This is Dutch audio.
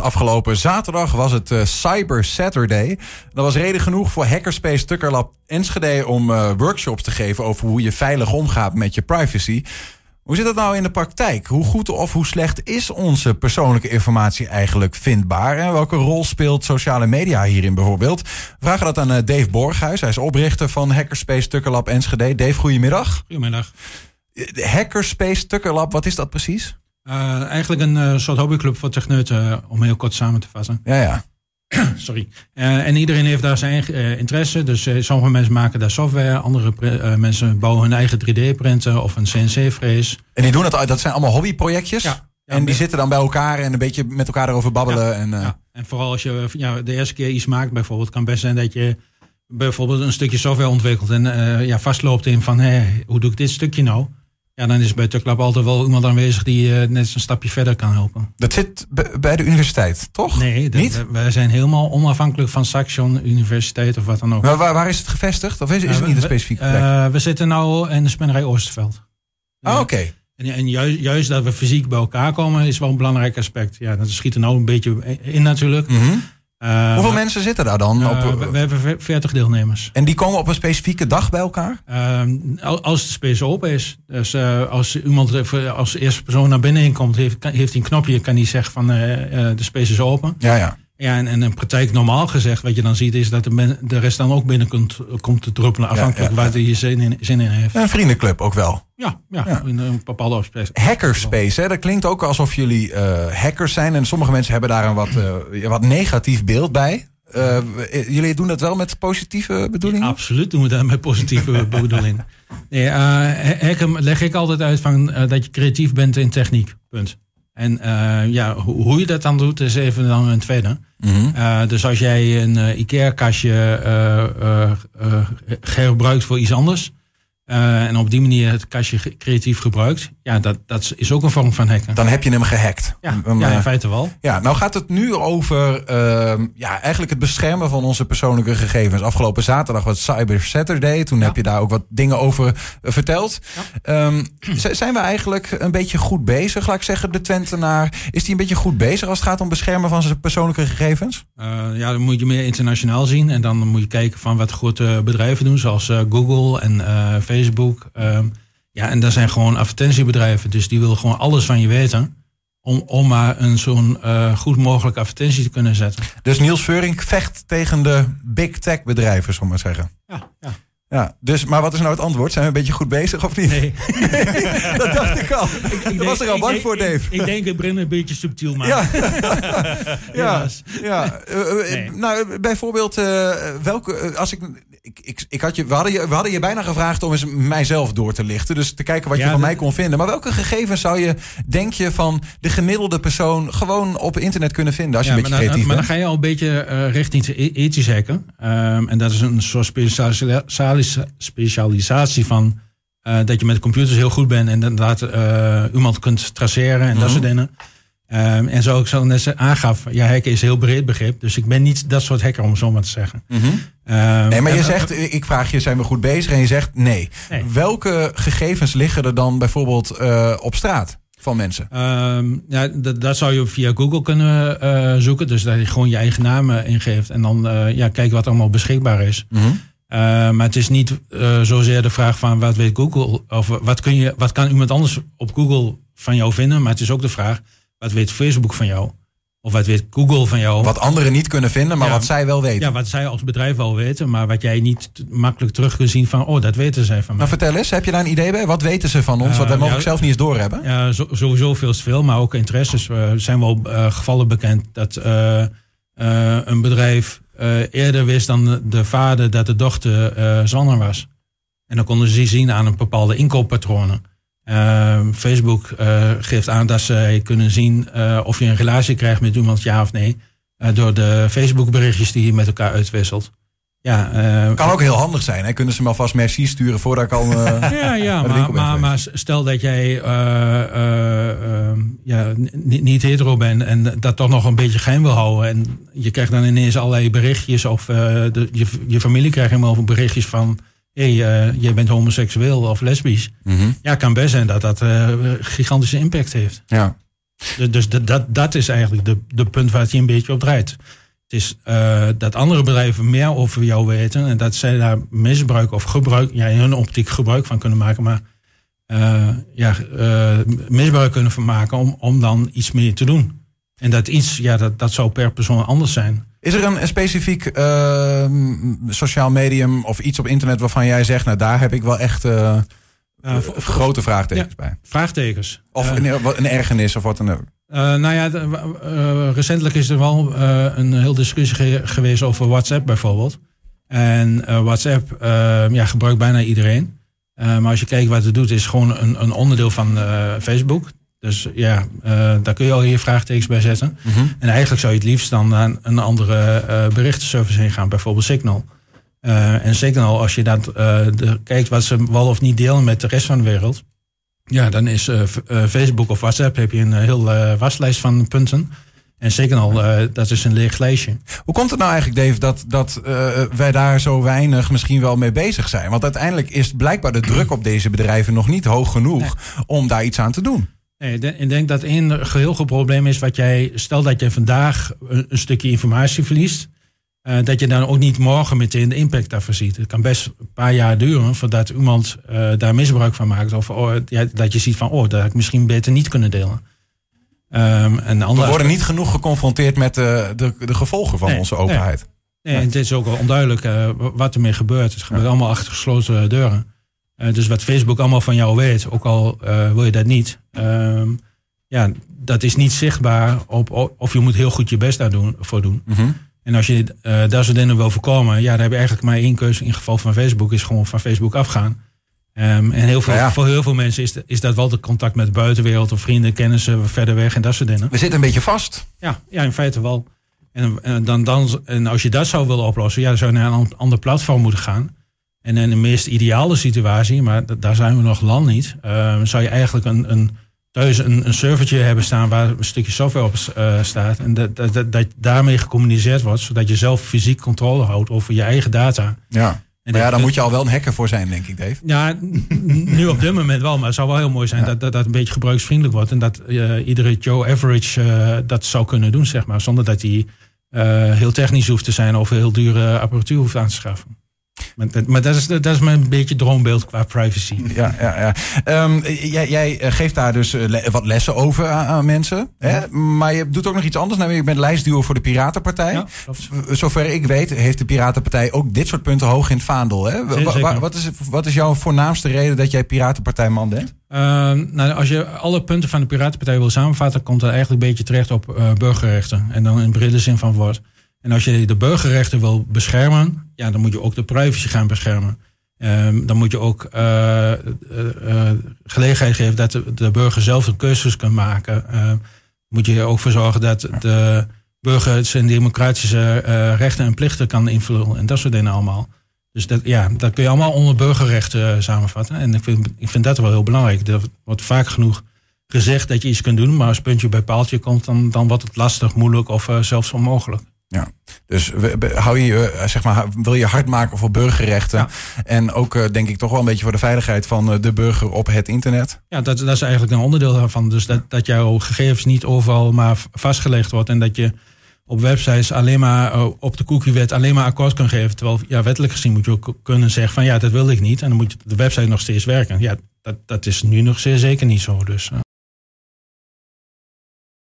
Afgelopen zaterdag was het uh, Cyber Saturday. Dat was reden genoeg voor Hackerspace Tukkerlab Enschede om uh, workshops te geven over hoe je veilig omgaat met je privacy. Hoe zit dat nou in de praktijk? Hoe goed of hoe slecht is onze persoonlijke informatie eigenlijk vindbaar? En welke rol speelt sociale media hierin bijvoorbeeld? We vragen dat aan uh, Dave Borghuis. Hij is oprichter van Hackerspace Tukkerlab Enschede. Dave, goedemiddag. Goedemiddag. Hackerspace Tukkerlab, wat is dat precies? Uh, eigenlijk een uh, soort hobbyclub voor techneuten, om heel kort samen te vatten. Ja, ja. Sorry. Uh, en iedereen heeft daar zijn eigen interesse. Dus sommige mensen maken daar software, andere mensen bouwen hun eigen 3D-printer of een CNC-frees. En die doen dat, dat zijn allemaal hobbyprojectjes? Ja. En die zitten dan bij elkaar en een beetje met elkaar erover babbelen. Ja, en, ja. en vooral als je ja, de eerste keer iets maakt, bijvoorbeeld, kan best zijn dat je bijvoorbeeld een stukje software ontwikkelt en ja, vastloopt in van hé, hoe doe ik dit stukje nou? Ja, dan is bij Tuklab altijd wel iemand aanwezig die uh, net een stapje verder kan helpen. Dat zit bij de universiteit, toch? Nee, dat, Niet? wij zijn helemaal onafhankelijk van Saxion Universiteit of wat dan ook. Maar waar, waar is het gevestigd? Of is, is het niet een specifieke plek? Uh, we zitten nou in de Spinnerij Oosterveld. Ah, oké. Okay. En, en juist, juist, dat we fysiek bij elkaar komen is wel een belangrijk aspect. Ja, dat schiet er nou een beetje in natuurlijk. Mm -hmm. Uh, Hoeveel mensen zitten daar dan? Uh, op, we, we, hebben 40 deelnemers. En die komen op een specifieke dag bij elkaar? Uh, als de space open is. Dus als iemand als eerste persoon naar binnen komt, heeft, heeft hij een knopje, kan hij zeggen van de space is open. Ja, ja. Ja, en, en in praktijk normaal gezegd, wat je dan ziet, is dat de, men, de rest dan ook binnen komt, komt te druppelen, afhankelijk ja, ja, ja. waar hij zin in, zin in heeft. Een vriendenclub ook wel. Ja, ja, in een bepaalde afspraak. Hackerspace, hè? dat klinkt ook alsof jullie uh, hackers zijn. En sommige mensen hebben daar een wat, uh, wat negatief beeld bij. Uh, jullie doen dat wel met positieve bedoelingen? Ja, absoluut doen we dat met positieve bedoelingen. Nee, hacken leg ik altijd uit van dat je creatief bent in techniek. Punt. En uh, ja, hoe, hoe je dat dan doet, is even dan een tweede. Mm -hmm. uh, dus als jij een uh, IKEA-kastje gebruikt voor iets anders... en op die manier het kastje creatief gebruikt... ja, dat, dat is ook een vorm van hacken. Dan heb je hem gehackt. Ja, ja in feite wel. Ja, nou gaat het nu over ehm, ja, eigenlijk het beschermen van onze persoonlijke gegevens. Afgelopen zaterdag was Cyber Saturday. Toen heb je daar ook wat dingen over verteld. Um, zijn we eigenlijk een beetje goed bezig, laat ik zeggen, de Twentenaar? Is die een beetje goed bezig als het gaat om beschermen van zijn persoonlijke gegevens? Uh, ja, dan moet je meer internationaal zien. En dan moet je kijken van wat grote bedrijven doen, zoals Google en uh, Facebook. Um, ja, en dat zijn gewoon advertentiebedrijven. Dus die willen gewoon alles van je weten. Om, om maar een zo'n uh, goed mogelijke advertentie te kunnen zetten. Dus Niels Veuring vecht tegen de big tech bedrijven, zal ik maar zeggen. Ja, ja. Ja, dus, maar wat is nou het antwoord? Zijn we een beetje goed bezig of niet? Nee. dat dacht ik al. Ik, ik was er al bang denk, voor, Dave. Ik, ik denk het Brenner een beetje subtiel maken. Ja, ja, ja. Uh, nee. nou, bijvoorbeeld, uh, welke, als ik, ik, ik, ik had je, we, hadden je, we hadden je bijna gevraagd om eens mijzelf door te lichten. Dus te kijken wat je van mij kon vinden. Maar welke gegevens zou je, denk je, van de gemiddelde persoon gewoon op internet kunnen vinden? Als je ja, een beetje maar creatief dan, bent. Maar dan ga je al een beetje uh, richting ethisch hacken. Um, en dat is een soort specialisatie van uh, dat je met computers heel goed bent en inderdaad uh, iemand kunt traceren en mm -hmm. dat soort dingen. Um, en zo ik zo net aangaf, ja, hacken is heel breed begrip. Dus ik ben niet dat soort hacker, om het zo maar te zeggen. Mm -hmm. um, nee, maar je zegt, ik vraag je, zijn we goed bezig? En je zegt nee. nee. Welke gegevens liggen er dan bijvoorbeeld uh, op straat? Van mensen? Um, ja, dat, dat zou je via Google kunnen uh, zoeken. Dus dat je gewoon je eigen naam ingeeft. En dan uh, ja, kijken wat allemaal beschikbaar is. Mm -hmm. Uh, maar het is niet uh, zozeer de vraag van wat weet Google. Of wat, kun je, wat kan iemand anders op Google van jou vinden. Maar het is ook de vraag, wat weet Facebook van jou? Of wat weet Google van jou? Wat anderen niet kunnen vinden, maar ja, wat zij wel weten. Ja, wat zij als bedrijf wel weten, maar wat jij niet makkelijk terug kunt zien van, oh, dat weten zij van mij. Nou, vertel eens, heb je daar een idee bij? Wat weten ze van ons, uh, wat wij mogelijk ja, zelf niet eens doorhebben? Ja, sowieso veel te veel, maar ook interesses. Er uh, zijn wel uh, gevallen bekend dat een bedrijf eerder wist dan de vader dat de dochter zwanger was. En dan konden ze zien aan een bepaalde inkooppatronen. Uh, Facebook uh, geeft aan dat ze kunnen zien of je een relatie krijgt met iemand, ja of nee. door de Facebook berichtjes die je met elkaar uitwisselt. Ja, kan ook heel handig zijn. Hè? Kunnen ze me alvast merci sturen voordat ik al. ja, ja maar, maar, maar, stel dat jij ja, niet hetero bent en dat toch nog een beetje geheim wil houden. En je krijgt dan ineens allerlei berichtjes of de, je, je familie krijgt helemaal berichtjes van hé, hey, jij bent homoseksueel of lesbisch. Mm -hmm. Ja, kan best zijn dat dat gigantische impact heeft. Ja. Dus, dus dat, dat, dat is eigenlijk de, de punt waar het je een beetje op draait. Het is uh, dat andere bedrijven meer over jou weten en dat zij daar misbruik of gebruik, ja, in hun optiek gebruik van kunnen maken, maar uh, ja, uh, misbruik kunnen van maken om, om dan iets meer te doen. En dat iets, ja, dat, dat zou per persoon anders zijn. Is er een, specifiek sociaal medium of iets op internet waarvan jij zegt, nou daar heb ik wel echt grote vraagtekens ja, bij? Vraagtekens. Of een, een ergernis of wat dan ook? Nou ja, recentelijk is er wel een heel discussie ge geweest over WhatsApp bijvoorbeeld. En WhatsApp ja, gebruikt bijna iedereen. maar als je kijkt wat het doet, is gewoon een, een onderdeel van Facebook. Dus ja, daar kun je al je vraagtekens bij zetten. Mm -hmm. En eigenlijk zou je het liefst dan naar een andere berichtenservice heen gaan, bijvoorbeeld Signal. En Signal, als je dat, de, kijkt wat ze wel of niet delen met de rest van de wereld, ja, dan is Facebook of WhatsApp heb je een heel waslijst van punten. En Signal, dat is een leeg lijstje. Hoe komt het nou eigenlijk, Dave, dat, dat wij daar zo weinig misschien wel mee bezig zijn? Want uiteindelijk is blijkbaar de druk op deze bedrijven nog niet hoog genoeg nee. om daar iets aan te doen. Nee, ik denk dat één geheel groot probleem is wat jij, stel dat je vandaag een, een stukje informatie verliest, uh, dat je dan ook niet morgen meteen de impact daarvan ziet. Het kan best een paar jaar duren voordat iemand uh, daar misbruik van maakt. Of oh, ja, dat je ziet van, oh, dat had ik misschien beter niet kunnen delen. Um, en We worden niet genoeg geconfronteerd met de, de, de gevolgen van nee, onze openheid. Nee, nee, nee. En het is ook wel onduidelijk uh, wat ermee gebeurt. Het gebeurt ja. allemaal achter gesloten deuren. Dus wat Facebook allemaal van jou weet, ook al wil je dat niet, uh, ja, dat is niet zichtbaar op, of je moet heel goed je best daar doen, voor doen. Mm -hmm. En als je uh, daar soort dingen wil voorkomen, ja, dan heb je eigenlijk maar één keuze in geval van Facebook, is gewoon van Facebook afgaan. Um, en heel veel, Nou ja. voor heel veel mensen is, de, is dat wel de contact met de buitenwereld of vrienden, kennissen verder weg en dat soort dingen. We zitten een beetje vast. Ja, ja in feite wel. En, en, dan, dan, en als je dat zou willen oplossen, ja, dan zou je naar een ander platform moeten gaan. En in de meest ideale situatie, maar daar zijn we nog lang niet, uh, zou je eigenlijk een, een, thuis een, een servertje hebben staan waar een stukje software op uh, staat. En dat, dat, dat, dat daarmee gecommuniceerd wordt, zodat je zelf fysiek controle houdt over je eigen data. Ja. En maar ja, daar moet je al wel een hacker voor zijn, denk ik, Dave. Ja, nu op dit moment wel. Maar het zou wel heel mooi zijn ja. dat, dat dat een beetje gebruiksvriendelijk wordt. En dat uh, iedere Joe Average uh, dat zou kunnen doen, zeg maar. Zonder dat hij uh, heel technisch hoeft te zijn of heel dure apparatuur hoeft aan te schaffen. Maar, dat, maar dat, is, dat is mijn beetje droombeeld qua privacy. Ja, ja, ja. Um, jij, jij, geeft daar dus le wat lessen over aan, aan mensen. Hè? Ja. Maar je doet ook nog iets anders. Namelijk, je bent lijstduwer voor de Piratenpartij. Ja, Zover ik weet, heeft de Piratenpartij ook dit soort punten hoog in het vaandel. Hè? Zeker, wa wat, is, wat is jouw voornaamste reden dat jij Piratenpartijman bent? Uh, nou, als je alle punten van de Piratenpartij wil samenvatten, komt dat eigenlijk een beetje terecht op uh, burgerrechten. En dan in brede zin van woord. En als je de burgerrechten wil beschermen, ja, dan moet je ook de privacy gaan beschermen. Um, dan moet je ook uh, uh, gelegenheid geven dat de, de, burger zelf een keuzes kan maken. Uh, moet je er ook voor zorgen dat de burger zijn democratische rechten en plichten kan invullen. En dat soort dingen allemaal. Dus dat, ja, dat kun je allemaal onder burgerrechten samenvatten. En ik vind, ik vind dat wel heel belangrijk. Er wordt vaak genoeg gezegd dat je iets kunt doen. Maar als puntje bij paaltje komt, dan, dan wordt het lastig, moeilijk of zelfs onmogelijk. Ja, dus hou je, zeg maar, wil je hard maken voor burgerrechten. Ja. En ook uh, denk ik toch wel een beetje voor de veiligheid van de burger op het internet. Ja, dat, dat is eigenlijk een onderdeel daarvan. Dus dat, dat jouw gegevens niet overal maar vastgelegd wordt. En dat je op websites alleen maar op de cookiewet alleen maar akkoord kan geven. Terwijl ja, wettelijk gezien moet je ook kunnen zeggen van ja, dat wil ik niet. En dan moet de website nog steeds werken. Ja, dat, dat is nu nog zeer zeker niet zo. Dus, uh.